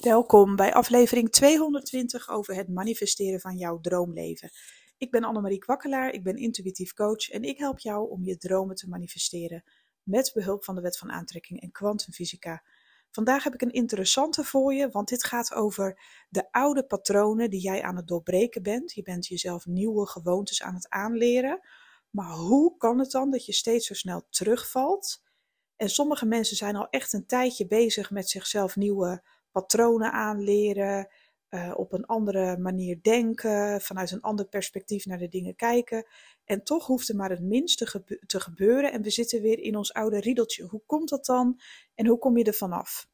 Welkom bij aflevering 220 over het manifesteren van jouw droomleven. Ik ben Annemarie Kwakkelaar, ik ben intuïtief coach en ik help jou om je dromen te manifesteren met behulp van de wet van aantrekking en kwantumfysica. Vandaag heb ik een interessante voor je, want dit gaat over de oude patronen die jij aan het doorbreken bent. Je bent jezelf nieuwe gewoontes aan het aanleren. Maar hoe kan het dan dat je steeds zo snel terugvalt? En sommige mensen zijn al echt een tijdje bezig met zichzelf nieuwe patronen aanleren, uh, op een andere manier denken, vanuit een ander perspectief naar de dingen kijken. En toch hoeft er maar het minste te gebeuren en we zitten weer in ons oude riedeltje. Hoe komt dat dan en hoe kom je er vanaf?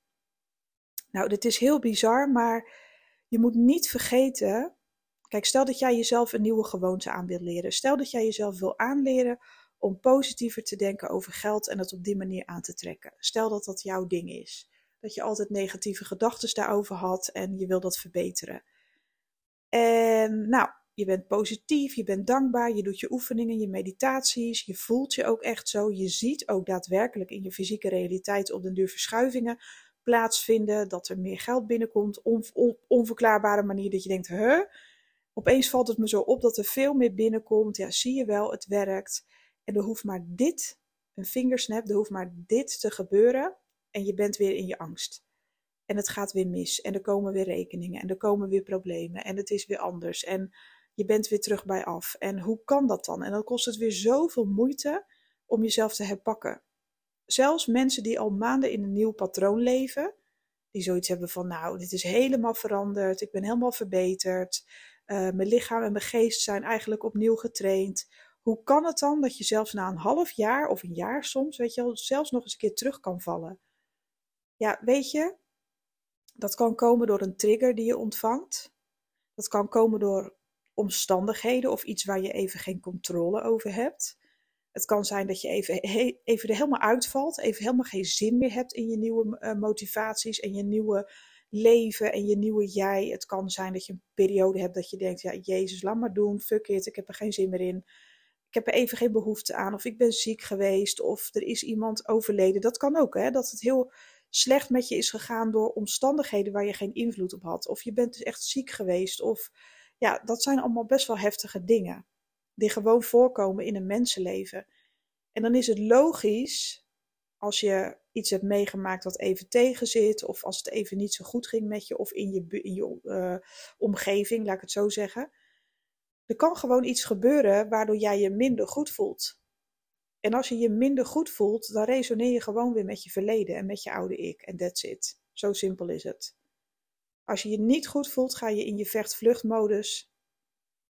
Nou, dit is heel bizar, maar je moet niet vergeten. Kijk, stel dat jij jezelf een nieuwe gewoonte aan wilt leren. Stel dat jij jezelf wil aanleren om positiever te denken over geld en het op die manier aan te trekken. Stel dat dat jouw ding is dat je altijd negatieve gedachten daarover had en je wil dat verbeteren. En nou, je bent positief, je bent dankbaar, je doet je oefeningen, je meditaties, je voelt je ook echt zo. Je ziet ook daadwerkelijk in je fysieke realiteit op den duur verschuivingen plaatsvinden, dat er meer geld binnenkomt, on, onverklaarbare manier dat je denkt, huh? Opeens valt het me zo op dat er veel meer binnenkomt. Ja, zie je wel, het werkt. En er hoeft maar dit, een vingersnap, er hoeft maar dit te gebeuren en je bent weer in je angst. En het gaat weer mis en er komen weer rekeningen en er komen weer problemen en het is weer anders en je bent weer terug bij af. En hoe kan dat dan? En dan kost het weer zoveel moeite om jezelf te herpakken. Zelfs mensen die al maanden in een nieuw patroon leven, die zoiets hebben van nou, dit is helemaal veranderd, ik ben helemaal verbeterd, uh, mijn lichaam en mijn geest zijn eigenlijk opnieuw getraind. Hoe kan het dan dat je zelfs na een half jaar of een jaar soms, weet je wel, zelfs nog eens een keer terug kan vallen? Ja, weet je, dat kan komen door een trigger die je ontvangt. Dat kan komen door omstandigheden of iets waar je even geen controle over hebt. Het kan zijn dat je even, even er helemaal uitvalt, even helemaal geen zin meer hebt in je nieuwe uh, motivaties en je nieuwe leven en je nieuwe jij. Het kan zijn dat je een periode hebt dat je denkt, ja, Jezus, laat maar doen, fuck it, ik heb er geen zin meer in. Ik heb er even geen behoefte aan, of ik ben ziek geweest, of er is iemand overleden. Dat kan ook, hè, dat het heel slecht met je is gegaan door omstandigheden waar je geen invloed op had. Of je bent dus echt ziek geweest. Of ja, dat zijn allemaal best wel heftige dingen. Die gewoon voorkomen in een mensenleven. En dan is het logisch als je iets hebt meegemaakt wat even tegenzit. Of als het even niet zo goed ging met je. Of in je, uh, omgeving, laat ik het zo zeggen. Er kan gewoon iets gebeuren waardoor jij je minder goed voelt. En als je je minder goed voelt, dan resoneer je gewoon weer met je verleden en met je oude ik. En that's it. Zo simpel is het. Als je je niet goed voelt, ga je in je vecht-vluchtmodus,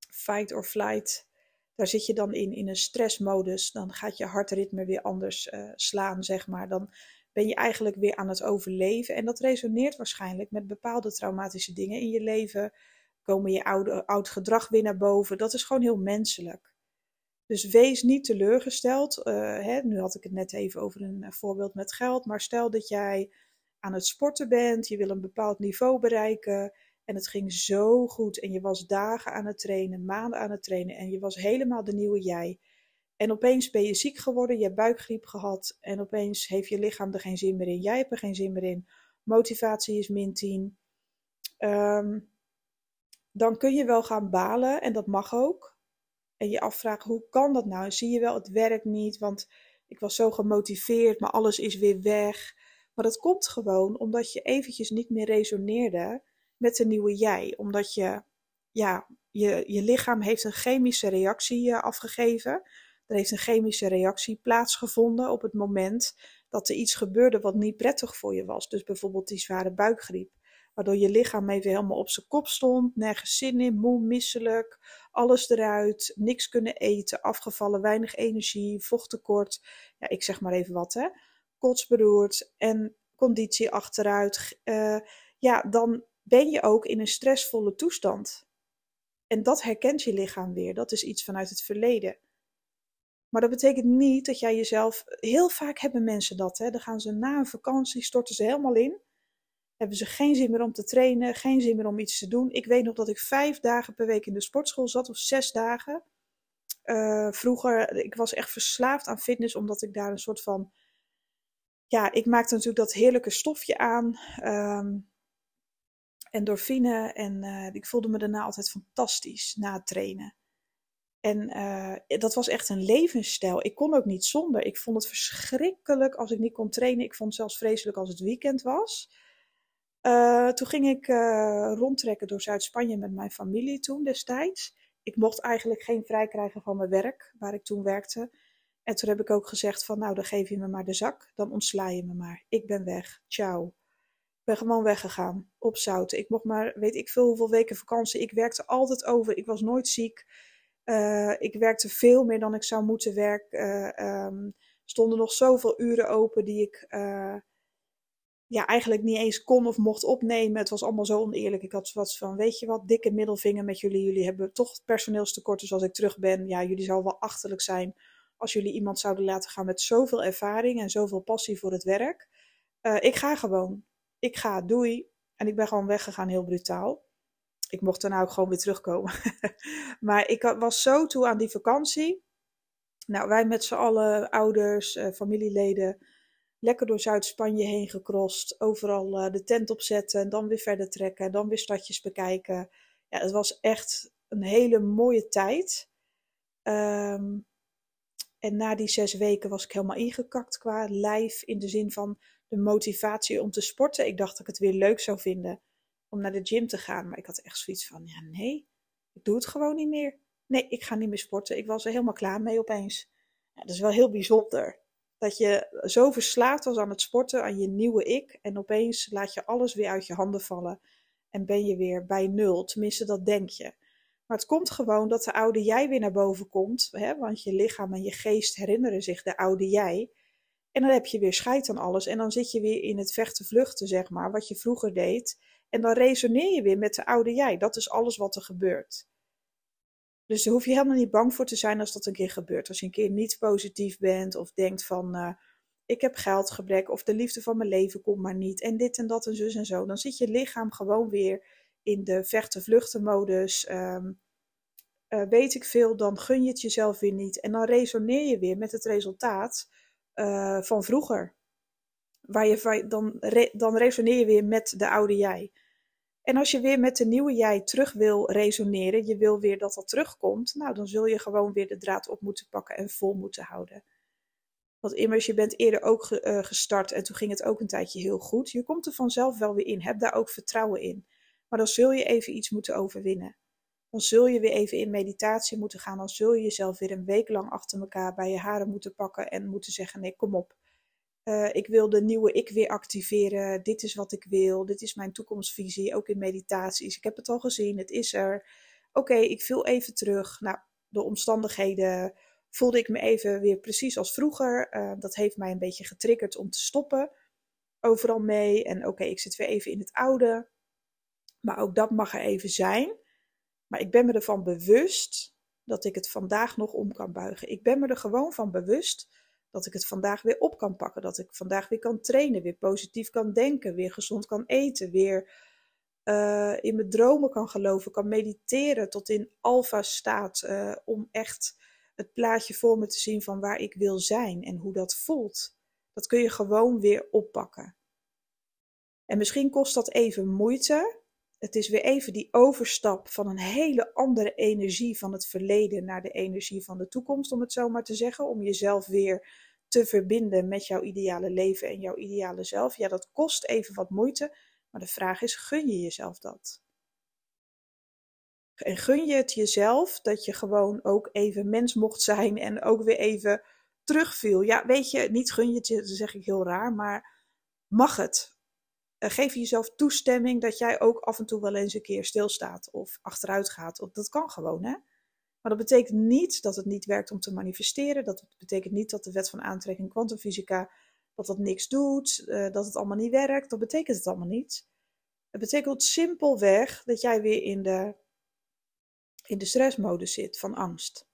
fight or flight. Daar zit je dan in, in een stressmodus. Dan gaat je hartritme weer anders uh, slaan, zeg maar. Dan ben je eigenlijk weer aan het overleven. En dat resoneert waarschijnlijk met bepaalde traumatische dingen in je leven. Komen je oude, oud gedrag weer naar boven. Dat is gewoon heel menselijk. Dus wees niet teleurgesteld. Uh, hè, nu had ik het net even over een eh, voorbeeld met geld. Maar stel dat jij aan het sporten bent, je wil een bepaald niveau bereiken. En het ging zo goed. En je was dagen aan het trainen, maanden aan het trainen. En je was helemaal de nieuwe jij. En opeens ben je ziek geworden, je hebt buikgriep gehad. En opeens heeft je lichaam er geen zin meer in. Jij hebt er geen zin meer in. Motivatie is min 10. Um, dan kun je wel gaan balen en dat mag ook en je afvraagt hoe kan dat nou? Zie je wel, het werkt niet, want ik was zo gemotiveerd, maar alles is weer weg. Maar dat komt gewoon omdat je eventjes niet meer resoneerde met de nieuwe jij. Omdat je, ja, je, je lichaam heeft een chemische reactie uh, afgegeven. Er heeft een chemische reactie plaatsgevonden op het moment dat er iets gebeurde wat niet prettig voor je was. Dus bijvoorbeeld die zware buikgriep. Waardoor je lichaam even helemaal op zijn kop stond, nergens zin in, moe, misselijk, alles eruit, niks kunnen eten, afgevallen, weinig energie, vochttekort. Ja, ik zeg maar even wat hè. Kotsberoerd en conditie achteruit. Uh, ja, dan ben je ook in een stressvolle toestand. En dat herkent je lichaam weer. Dat is iets vanuit het verleden. Maar dat betekent niet dat jij jezelf. Heel vaak hebben mensen dat. Hè? Dan gaan ze na een vakantie, storten ze helemaal in hebben ze geen zin meer om te trainen, geen zin meer om iets te doen. Ik weet nog dat ik vijf dagen per week in de sportschool zat, of zes dagen. Uh, vroeger, ik was echt verslaafd aan fitness, omdat ik daar een soort van. Ja, ik maakte natuurlijk dat heerlijke stofje aan. Um, endorfine en uh, ik voelde me daarna altijd fantastisch na het trainen. En uh, dat was echt een levensstijl. Ik kon ook niet zonder. Ik vond het verschrikkelijk als ik niet kon trainen. Ik vond het zelfs vreselijk als het weekend was. Uh, toen ging ik rondtrekken door Zuid-Spanje met mijn familie toen destijds. Ik mocht eigenlijk geen vrij krijgen van mijn werk, waar ik toen werkte. En toen heb ik ook gezegd van, nou dan geef je me maar de zak, dan ontsla je me maar. Ik ben weg, ciao. Ik ben gewoon weggegaan, op zouten. Ik mocht maar, weet ik veel hoeveel weken vakantie. Ik werkte altijd over, ik was nooit ziek. Uh, ik werkte veel meer dan ik zou moeten werken. Um, stonden nog zoveel uren open die ik ja, eigenlijk niet eens kon of mocht opnemen. Het was allemaal zo oneerlijk. Ik had wat van, weet je wat, dikke middelvinger met jullie. Jullie hebben toch personeelstekort, dus als ik terug ben, ja, jullie zouden wel achterlijk zijn als jullie iemand zouden laten gaan met zoveel ervaring en zoveel passie voor het werk. Uh, ik ga gewoon. Ik ga, doei. En ik ben gewoon weggegaan, heel brutaal. Ik mocht daarna ook gewoon weer terugkomen. maar ik was zo toe aan die vakantie. Nou, wij met z'n allen, ouders, uh, familieleden, lekker door Zuid-Spanje heen gekrost. Overal uh, de tent opzetten en dan weer verder trekken. Dan weer stadjes bekijken. Ja, het was echt een hele mooie tijd. Um, en na die zes weken was ik helemaal ingekakt qua lijf. In de zin van de motivatie om te sporten. Ik dacht dat ik het weer leuk zou vinden om naar de gym te gaan. Maar ik had echt zoiets van, ja nee, ik doe het gewoon niet meer. Nee, ik ga niet meer sporten. Ik was er helemaal klaar mee opeens. Ja, dat is wel heel bijzonder. Dat je zo verslaafd was aan het sporten, aan je nieuwe ik. En opeens laat je alles weer uit je handen vallen. En ben je weer bij nul. Tenminste, dat denk je. Maar het komt gewoon dat de oude jij weer naar boven komt. Hè? Want je lichaam en je geest herinneren zich de oude jij. En dan heb je weer scheid aan alles. En dan zit je weer in het vechten vluchten, zeg maar, wat je vroeger deed. En dan resoneer je weer met de oude jij. Dat is alles wat er gebeurt. Dus daar hoef je helemaal niet bang voor te zijn als dat een keer gebeurt. Als je een keer niet positief bent of denkt van... Uh, ik heb geldgebrek of de liefde van mijn leven komt maar niet. En dit en dat en zus en zo. Dan zit je lichaam gewoon weer in de vechten-vluchten modus. Um, uh, weet ik veel, dan gun je het jezelf weer niet. En dan resoneer je weer met het resultaat uh, van vroeger. Waar je, dan, dan resoneer je weer met de oude jij. En als je weer met de nieuwe jij terug wil resoneren, je wil weer dat dat terugkomt, nou dan zul je gewoon weer de draad op moeten pakken en vol moeten houden. Want immers, je bent eerder ook ge, uh, gestart en toen ging het ook een tijdje heel goed. Je komt er vanzelf wel weer in. Heb daar ook vertrouwen in. Maar dan zul je even iets moeten overwinnen. Dan zul je weer even in meditatie moeten gaan. Dan zul je jezelf weer een week lang achter elkaar bij je haren moeten pakken en moeten zeggen: nee, kom op. Uh, ik wil de nieuwe ik weer activeren. Dit is wat ik wil. Dit is mijn toekomstvisie. Ook in meditaties. Ik heb het al gezien. Het is er. Oké, ik viel even terug. Nou, de omstandigheden voelde ik me even weer precies als vroeger. Uh, dat heeft mij een beetje getriggerd om te stoppen. Overal mee. En oké, ik zit weer even in het oude. Maar ook dat mag er even zijn. Maar ik ben me ervan bewust dat ik het vandaag nog om kan buigen. Ik ben me er gewoon van bewust dat ik het vandaag weer op kan pakken. Dat ik vandaag weer kan trainen, weer positief kan denken, weer gezond kan eten, weer uh, in mijn dromen kan geloven, kan mediteren tot in alfa staat. Uh, om echt het plaatje voor me te zien van waar ik wil zijn en hoe dat voelt. Dat kun je gewoon weer oppakken. En misschien kost dat even moeite, het is weer even die overstap van een hele andere energie van het verleden naar de energie van de toekomst, om het zo maar te zeggen. Om jezelf weer te verbinden met jouw ideale leven en jouw ideale zelf. Ja, dat kost even wat moeite, maar de vraag is: gun je jezelf dat? En gun je het jezelf dat je gewoon ook even mens mocht zijn en ook weer even terugviel? Ja, weet je, niet gun je het dat zeg ik heel raar, maar mag het? Uh, geef jezelf toestemming dat jij ook af en toe wel eens een keer stilstaat of achteruit gaat. Dat kan gewoon, hè? Maar dat betekent niet dat het niet werkt om te manifesteren. Dat betekent niet dat de wet van aantrekking kwantumfysica dat dat niks doet, uh, dat het allemaal niet werkt. Dat betekent het allemaal niet. Het betekent simpelweg dat jij weer in de, in de stressmodus zit van angst.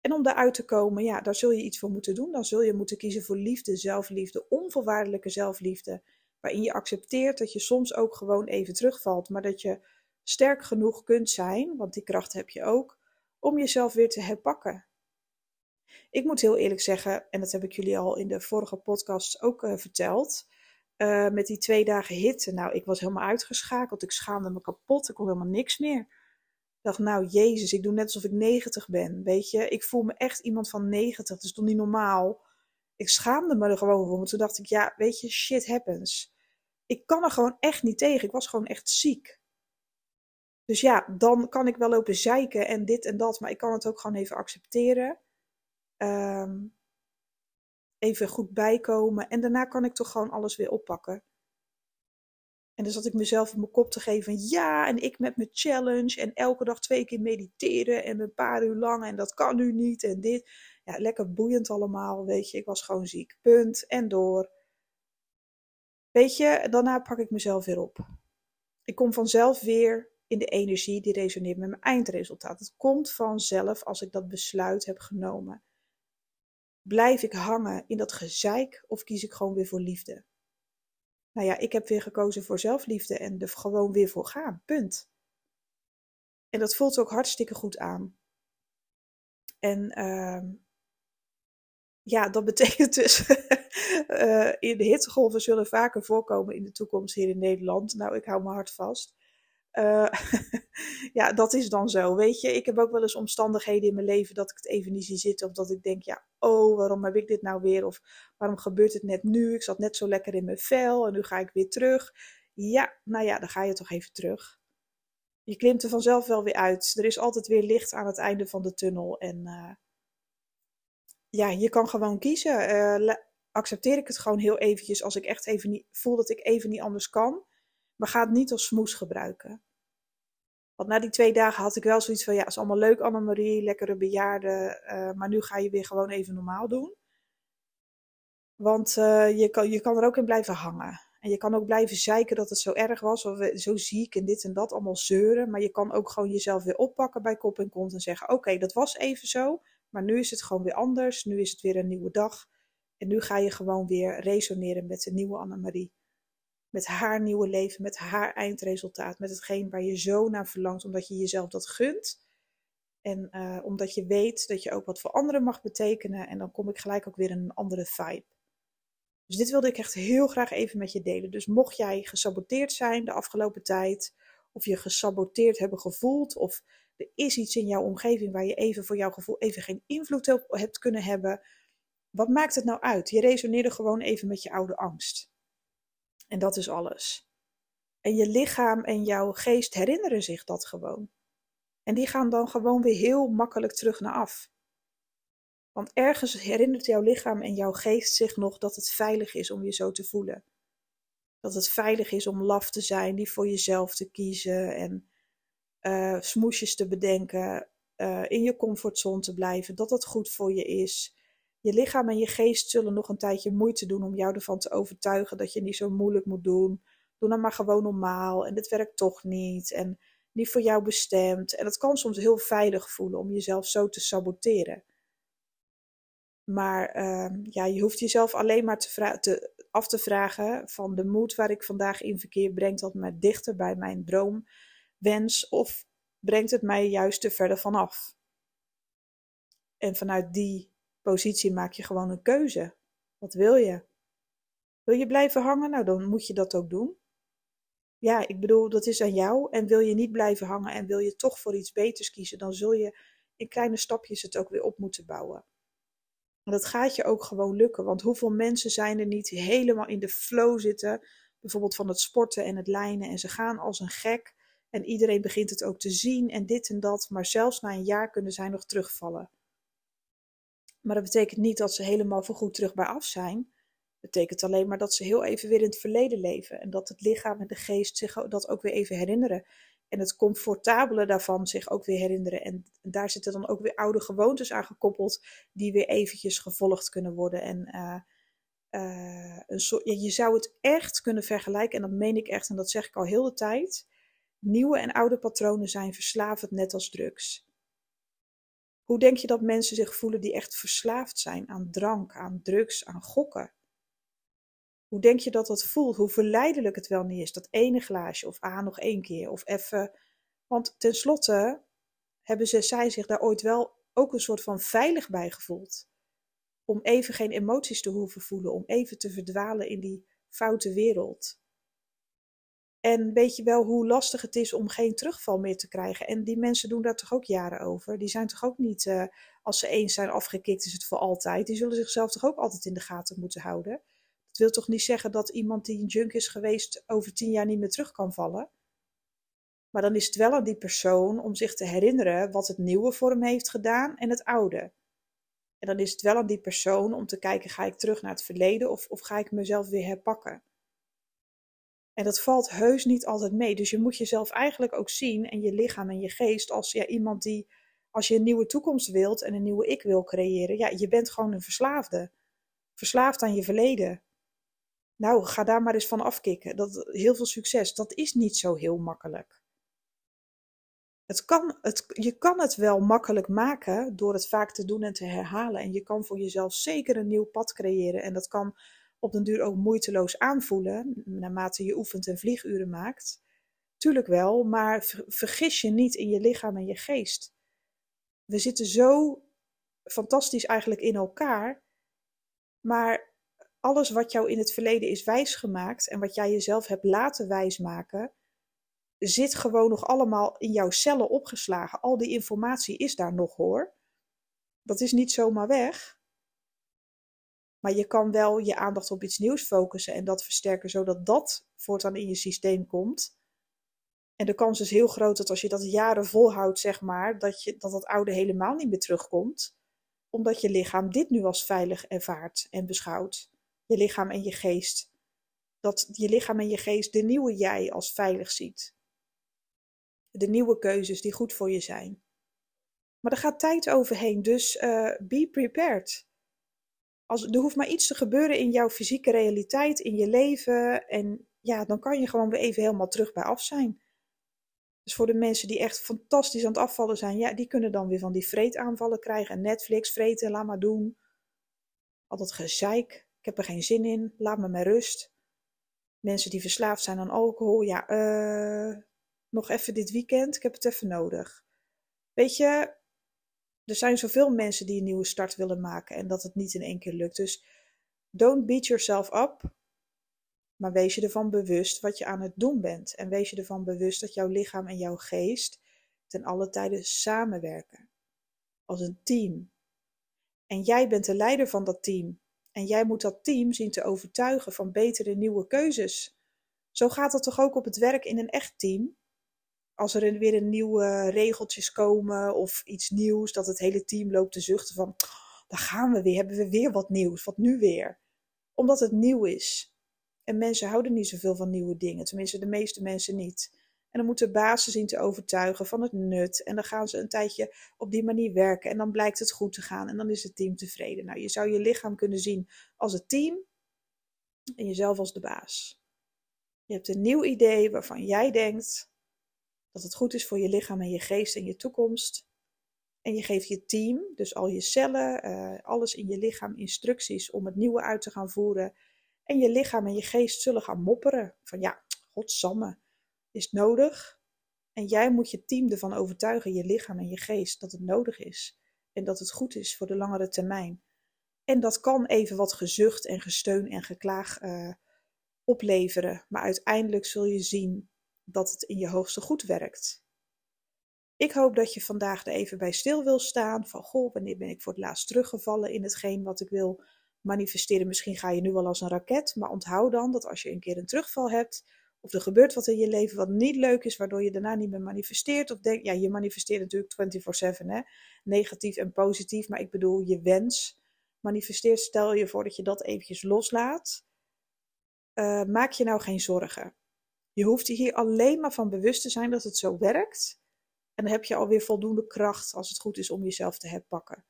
En om daaruit te komen, ja, daar zul je iets voor moeten doen. Dan zul je moeten kiezen voor liefde, zelfliefde, onvoorwaardelijke zelfliefde waarin je accepteert dat je soms ook gewoon even terugvalt, maar dat je sterk genoeg kunt zijn, want die kracht heb je ook, om jezelf weer te herpakken. Ik moet heel eerlijk zeggen, en dat heb ik jullie al in de vorige podcast ook uh, verteld. uh, met die twee dagen hitte. Nou, ik was helemaal uitgeschakeld. Ik schaamde me kapot. Ik kon helemaal niks meer. Ik dacht, nou, Jezus, ik doe net alsof ik 90 ben. Weet je, ik voel me echt iemand van 90. Dat is toch niet normaal? Ik schaamde me er gewoon voor. Maar toen dacht ik, ja, weet je, shit happens. Ik kan er gewoon echt niet tegen. Ik was gewoon echt ziek. Dus ja, dan kan ik wel lopen zeiken en dit en dat. Maar ik kan het ook gewoon even accepteren. Um, even goed bijkomen. En daarna kan ik toch gewoon alles weer oppakken. En dan zat ik mezelf op mijn kop te geven ja, en ik met mijn challenge. En elke dag twee keer mediteren en een paar uur lang. En dat kan nu niet en dit. Ja, lekker boeiend allemaal, weet je. Ik was gewoon ziek. Punt. En door. Weet je, daarna pak ik mezelf weer op. Ik kom vanzelf weer in de energie die resoneert met mijn eindresultaat. Het komt vanzelf als ik dat besluit heb genomen. Blijf ik hangen in dat gezeik of kies ik gewoon weer voor liefde? Nou ja, ik heb weer gekozen voor zelfliefde en er gewoon weer voor gaan. Punt. En dat voelt ook hartstikke goed aan. En uh, ja, dat betekent dus. uh, in de hittegolven zullen vaker voorkomen in de toekomst hier in Nederland. Nou, ik hou mijn hart vast. Uh, ja, dat is dan zo. Weet je, ik heb ook wel eens omstandigheden in mijn leven dat ik het even niet zie zitten. Of dat ik denk, ja, oh, waarom heb ik dit nou weer? Of waarom gebeurt het net nu? Ik zat net zo lekker in mijn vel en nu ga ik weer terug. Ja, nou ja, dan ga je toch even terug. Je klimt er vanzelf wel weer uit. Er is altijd weer licht aan het einde van de tunnel. En uh, ja, je kan gewoon kiezen. Uh, accepteer ik het gewoon heel eventjes als ik echt even niet voel dat ik even niet anders kan. Maar ga het niet als smoes gebruiken. Want na die twee dagen had ik wel zoiets van, ja, is allemaal leuk Annemarie, lekkere bejaarde, uh, maar nu ga je weer gewoon even normaal doen. Want uh, je, kan, je kan er ook in blijven hangen. En je kan ook blijven zeiken dat het zo erg was, of zo ziek en dit en dat, allemaal zeuren. Maar je kan ook gewoon jezelf weer oppakken bij kop en kont en zeggen, oké, dat was even zo, maar nu is het gewoon weer anders. Nu is het weer een nieuwe dag. En nu ga je gewoon weer resoneren met de nieuwe Annemarie met haar nieuwe leven, met haar eindresultaat, met hetgeen waar je zo naar verlangt, omdat je jezelf dat gunt. En uh, omdat je weet dat je ook wat voor anderen mag betekenen. En dan kom ik gelijk ook weer in een andere vibe. Dus dit wilde ik echt heel graag even met je delen. Dus mocht jij gesaboteerd zijn de afgelopen tijd, of je gesaboteerd hebben gevoeld, of er is iets in jouw omgeving waar je even voor jouw gevoel even geen invloed op hebt kunnen hebben, wat maakt het nou uit? Je resoneerde gewoon even met je oude angst. En dat is alles. En je lichaam en jouw geest herinneren zich dat gewoon. En die gaan dan gewoon weer heel makkelijk terug naar af. Want ergens herinnert jouw lichaam en jouw geest zich nog dat het veilig is om je zo te voelen. Dat het veilig is om laf te zijn, die voor jezelf te kiezen en uh, smoesjes te bedenken, uh, in je comfortzone te blijven, dat dat goed voor je is. Je lichaam en je geest zullen nog een tijdje moeite doen om jou ervan te overtuigen dat je niet zo moeilijk moet doen. Doe dan maar gewoon normaal en dit werkt toch niet en niet voor jou bestemd. En het kan soms heel veilig voelen om jezelf zo te saboteren. Maar uh, ja, je hoeft jezelf alleen maar te te, af te vragen van de moed waar ik vandaag in verkeer brengt dat me dichter bij mijn droomwens of brengt het mij juist te verder vanaf. En vanuit die positie maak je gewoon een keuze. Wat wil je? Wil je blijven hangen? Nou, dan moet je dat ook doen. Ja, ik bedoel, dat is aan jou. En wil je niet blijven hangen en wil je toch voor iets beters kiezen, dan zul je in kleine stapjes het ook weer op moeten bouwen. En dat gaat je ook gewoon lukken. Want hoeveel mensen zijn er niet helemaal in de flow zitten, bijvoorbeeld van het sporten en het lijnen, en ze gaan als een gek. En iedereen begint het ook te zien en dit en dat. Maar zelfs na een jaar kunnen zij nog terugvallen. Maar dat betekent niet dat ze helemaal voorgoed terug bij af zijn. Dat betekent alleen maar dat ze heel even weer in het verleden leven. En dat het lichaam en de geest zich dat ook weer even herinneren. En het comfortabele daarvan zich ook weer herinneren. En daar zitten dan ook weer oude gewoontes aan gekoppeld, die weer eventjes gevolgd kunnen worden. En uh, uh, een je zou het echt kunnen vergelijken, en dat meen ik echt, en dat zeg ik al heel de tijd. Nieuwe en oude patronen zijn verslavend, net als drugs. Hoe denk je dat mensen zich voelen die echt verslaafd zijn aan drank, aan drugs, aan gokken? Hoe denk je dat dat voelt? Hoe verleidelijk het wel niet is, dat ene glaasje of aan nog één keer of even. Want tenslotte hebben ze, zij zich daar ooit wel ook een soort van veilig bij gevoeld. Om even geen emoties te hoeven voelen, om even te verdwalen in die foute wereld. En weet je wel hoe lastig het is om geen terugval meer te krijgen? En die mensen doen daar toch ook jaren over? Die zijn toch ook niet, uh, als ze eens zijn afgekikt, is het voor altijd. Die zullen zichzelf toch ook altijd in de gaten moeten houden? Dat wil toch niet zeggen dat iemand die een junk is geweest over tien jaar niet meer terug kan vallen? Maar dan is het wel aan die persoon om zich te herinneren wat het nieuwe voor hem heeft gedaan en het oude. En dan is het wel aan die persoon om te kijken: ga ik terug naar het verleden of, of ga ik mezelf weer herpakken? En dat valt heus niet altijd mee. Dus je moet jezelf eigenlijk ook zien en je lichaam en je geest als ja, iemand die, als je een nieuwe toekomst wilt en een nieuwe ik wil creëren, ja, je bent gewoon een verslaafde. Verslaafd aan je verleden. Nou, ga daar maar eens van afkicken. Dat, heel veel succes. Dat is niet zo heel makkelijk. Het kan, het, je kan het wel makkelijk maken door het vaak te doen en te herhalen. En je kan voor jezelf zeker een nieuw pad creëren. En dat kan op den duur ook moeiteloos aanvoelen, naarmate je oefent en vlieguren maakt. Tuurlijk wel, maar vergis je niet in je lichaam en je geest. We zitten zo fantastisch eigenlijk in elkaar, maar alles wat jou in het verleden is wijsgemaakt en wat jij jezelf hebt laten wijsmaken, zit gewoon nog allemaal in jouw cellen opgeslagen. Al die informatie is daar nog hoor. Dat is niet zomaar weg. Maar je kan wel je aandacht op iets nieuws focussen en dat versterken, zodat dat voortaan in je systeem komt. En de kans is heel groot dat als je dat jaren volhoudt, zeg maar, dat, je, dat dat oude helemaal niet meer terugkomt. Omdat je lichaam dit nu als veilig ervaart en beschouwt. Je lichaam en je geest. Dat je lichaam en je geest de nieuwe jij als veilig ziet. De nieuwe keuzes die goed voor je zijn. Maar er gaat tijd overheen, dus uh, be prepared als, er hoeft maar iets te gebeuren in jouw fysieke realiteit, in je leven. En ja, dan kan je gewoon weer even helemaal terug bij af zijn. Dus voor de mensen die echt fantastisch aan het afvallen zijn, ja, die kunnen dan weer van die vreetaanvallen krijgen. En Netflix, vreten, laat maar doen. Al dat gezeik, ik heb er geen zin in, laat me met rust. Mensen die verslaafd zijn aan alcohol, ja, uh, nog even dit weekend, ik heb het even nodig. Weet je, er zijn zoveel mensen die een nieuwe start willen maken en dat het niet in één keer lukt. Dus don't beat yourself up, maar wees je ervan bewust wat je aan het doen bent. En wees je ervan bewust dat jouw lichaam en jouw geest ten alle tijden samenwerken. Als een team. En jij bent de leider van dat team. En jij moet dat team zien te overtuigen van betere nieuwe keuzes. Zo gaat het toch ook op het werk in een echt team? Als er weer een nieuwe regeltjes komen of iets nieuws, dat het hele team loopt te zuchten van, daar gaan we weer, hebben we weer wat nieuws, wat nu weer? Omdat het nieuw is. En mensen houden niet zoveel van nieuwe dingen, tenminste de meeste mensen niet. En dan moeten bazen zien te overtuigen van het nut. En dan gaan ze een tijdje op die manier werken. En dan blijkt het goed te gaan. En dan is het team tevreden. Nou, je zou je lichaam kunnen zien als het team. En jezelf als de baas. Je hebt een nieuw idee waarvan jij denkt: dat het goed is voor je lichaam en je geest en je toekomst. En je geeft je team, dus al je cellen, uh, alles in je lichaam, instructies om het nieuwe uit te gaan voeren. En je lichaam en je geest zullen gaan mopperen. Van ja, godsamme, is het nodig? En jij moet je team ervan overtuigen, je lichaam en je geest, dat het nodig is. En dat het goed is voor de langere termijn. En dat kan even wat gezucht en gesteun en geklaag uh, opleveren. Maar uiteindelijk zul je zien dat het in je hoogste goed werkt. Ik hoop dat je vandaag er even bij stil wil staan van goh, wanneer ben ik voor het laatst teruggevallen in hetgeen wat ik wil manifesteren. Misschien ga je nu wel als een raket, maar onthoud dan dat als je een keer een terugval hebt of er gebeurt wat in je leven wat niet leuk is, waardoor je daarna niet meer manifesteert of denk, ja, je manifesteert natuurlijk 24/7 hè, negatief en positief, maar ik bedoel je wens manifesteert. Stel je voor dat je dat eventjes loslaat. Uh, maak je nou geen zorgen. Je hoeft je hier alleen maar van bewust te zijn dat het zo werkt. En dan heb je alweer voldoende kracht als het goed is om jezelf te herpakken.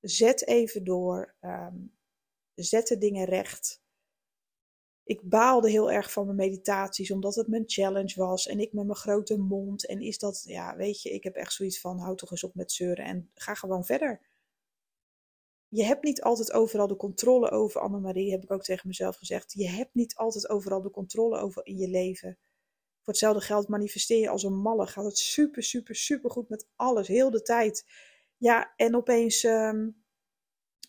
Zet even door. Um, zet de dingen recht. Ik baalde heel erg van mijn meditaties, omdat het mijn challenge was. En ik met mijn grote mond. En is dat, ja, weet je, ik heb echt zoiets van: houd toch eens op met zeuren en ga gewoon verder. Je hebt niet altijd overal de controle over, Annemarie, heb ik ook tegen mezelf gezegd. Je hebt niet altijd overal de controle over in je leven. Voor hetzelfde geld manifesteer je als een malle. Gaat het super, super, super goed met alles, heel de tijd. Ja, en opeens um,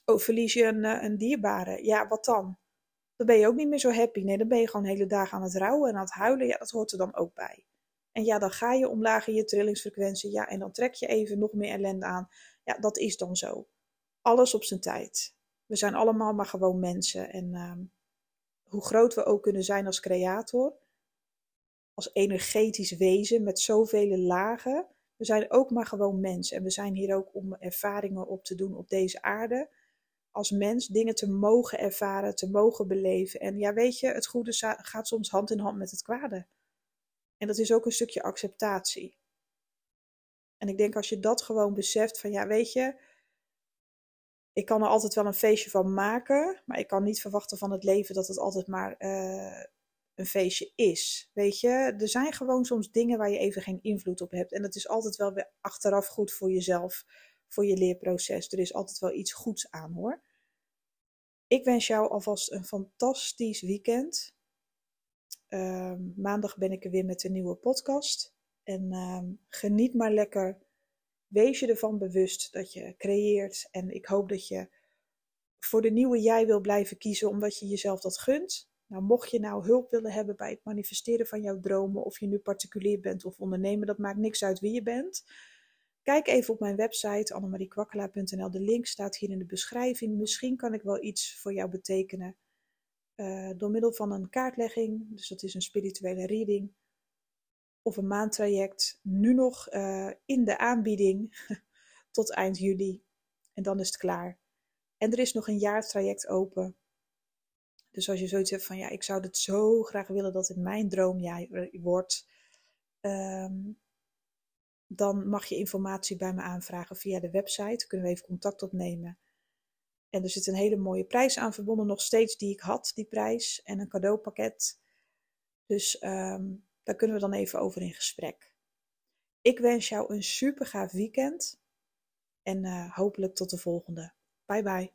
oh, verlies je een, eh, een dierbare. Ja, wat dan? dan ben je ook niet meer zo happy. Nee, dan ben je gewoon hele dagen aan het rouwen en aan het huilen. Ja, dat hoort er dan ook bij. En ja, dan ga je omlaag in je trillingsfrequentie. Ja, en dan trek je even nog meer ellende aan. Ja, dat is dan zo. Alles op zijn tijd. We zijn allemaal maar gewoon mensen. En ehm, hoe groot we ook kunnen zijn als creator, als energetisch wezen met zoveel lagen, we zijn ook maar gewoon mensen. En we zijn hier ook om ervaringen op te doen op deze aarde. Als mens dingen te mogen ervaren, te mogen beleven. En ja, weet je, het goede gaat soms hand in hand met het kwade. En dat is ook een stukje acceptatie. En ik denk als je dat gewoon beseft van ja, weet je, ik kan er altijd wel een feestje van maken, maar ik kan niet verwachten van het leven dat het altijd maar uh, een feestje is. Weet je, er zijn gewoon soms dingen waar je even geen invloed op hebt. En dat is altijd wel weer achteraf goed voor jezelf, voor je leerproces. Er is altijd wel iets goeds aan hoor. Ik wens jou alvast een fantastisch weekend. Ehm, maandag ben ik er weer met een nieuwe podcast. En ehm, geniet maar lekker. Wees je ervan bewust dat je creëert. En ik hoop dat je voor de nieuwe jij wil blijven kiezen, omdat je jezelf dat gunt. Nou, mocht je nou hulp willen hebben bij het manifesteren van jouw dromen, of je nu particulier bent of ondernemer, dat maakt niks uit wie je bent. Kijk even op mijn website annemariekwakkelaar.nl. De link staat hier in de beschrijving. Misschien kan ik wel iets voor jou betekenen uh, door middel van een kaartlegging. Dus dat is een spirituele reading. Of een maandtraject. Nu nog uh, in de aanbieding tot eind juli. En dan is het klaar. En er is nog een jaartraject open. Dus als je zoiets hebt van ja, ik zou het zo graag willen dat het mijn droomjaar wordt. Um, dan mag je informatie bij me aanvragen via de website. Kunnen we even contact opnemen. En er zit een hele mooie prijs aan verbonden, nog steeds die ik had, die prijs. En een cadeaupakket. Dus um, daar kunnen we dan even over in gesprek. Ik wens jou een super gaaf weekend. En uh, hopelijk tot de volgende. Bye bye.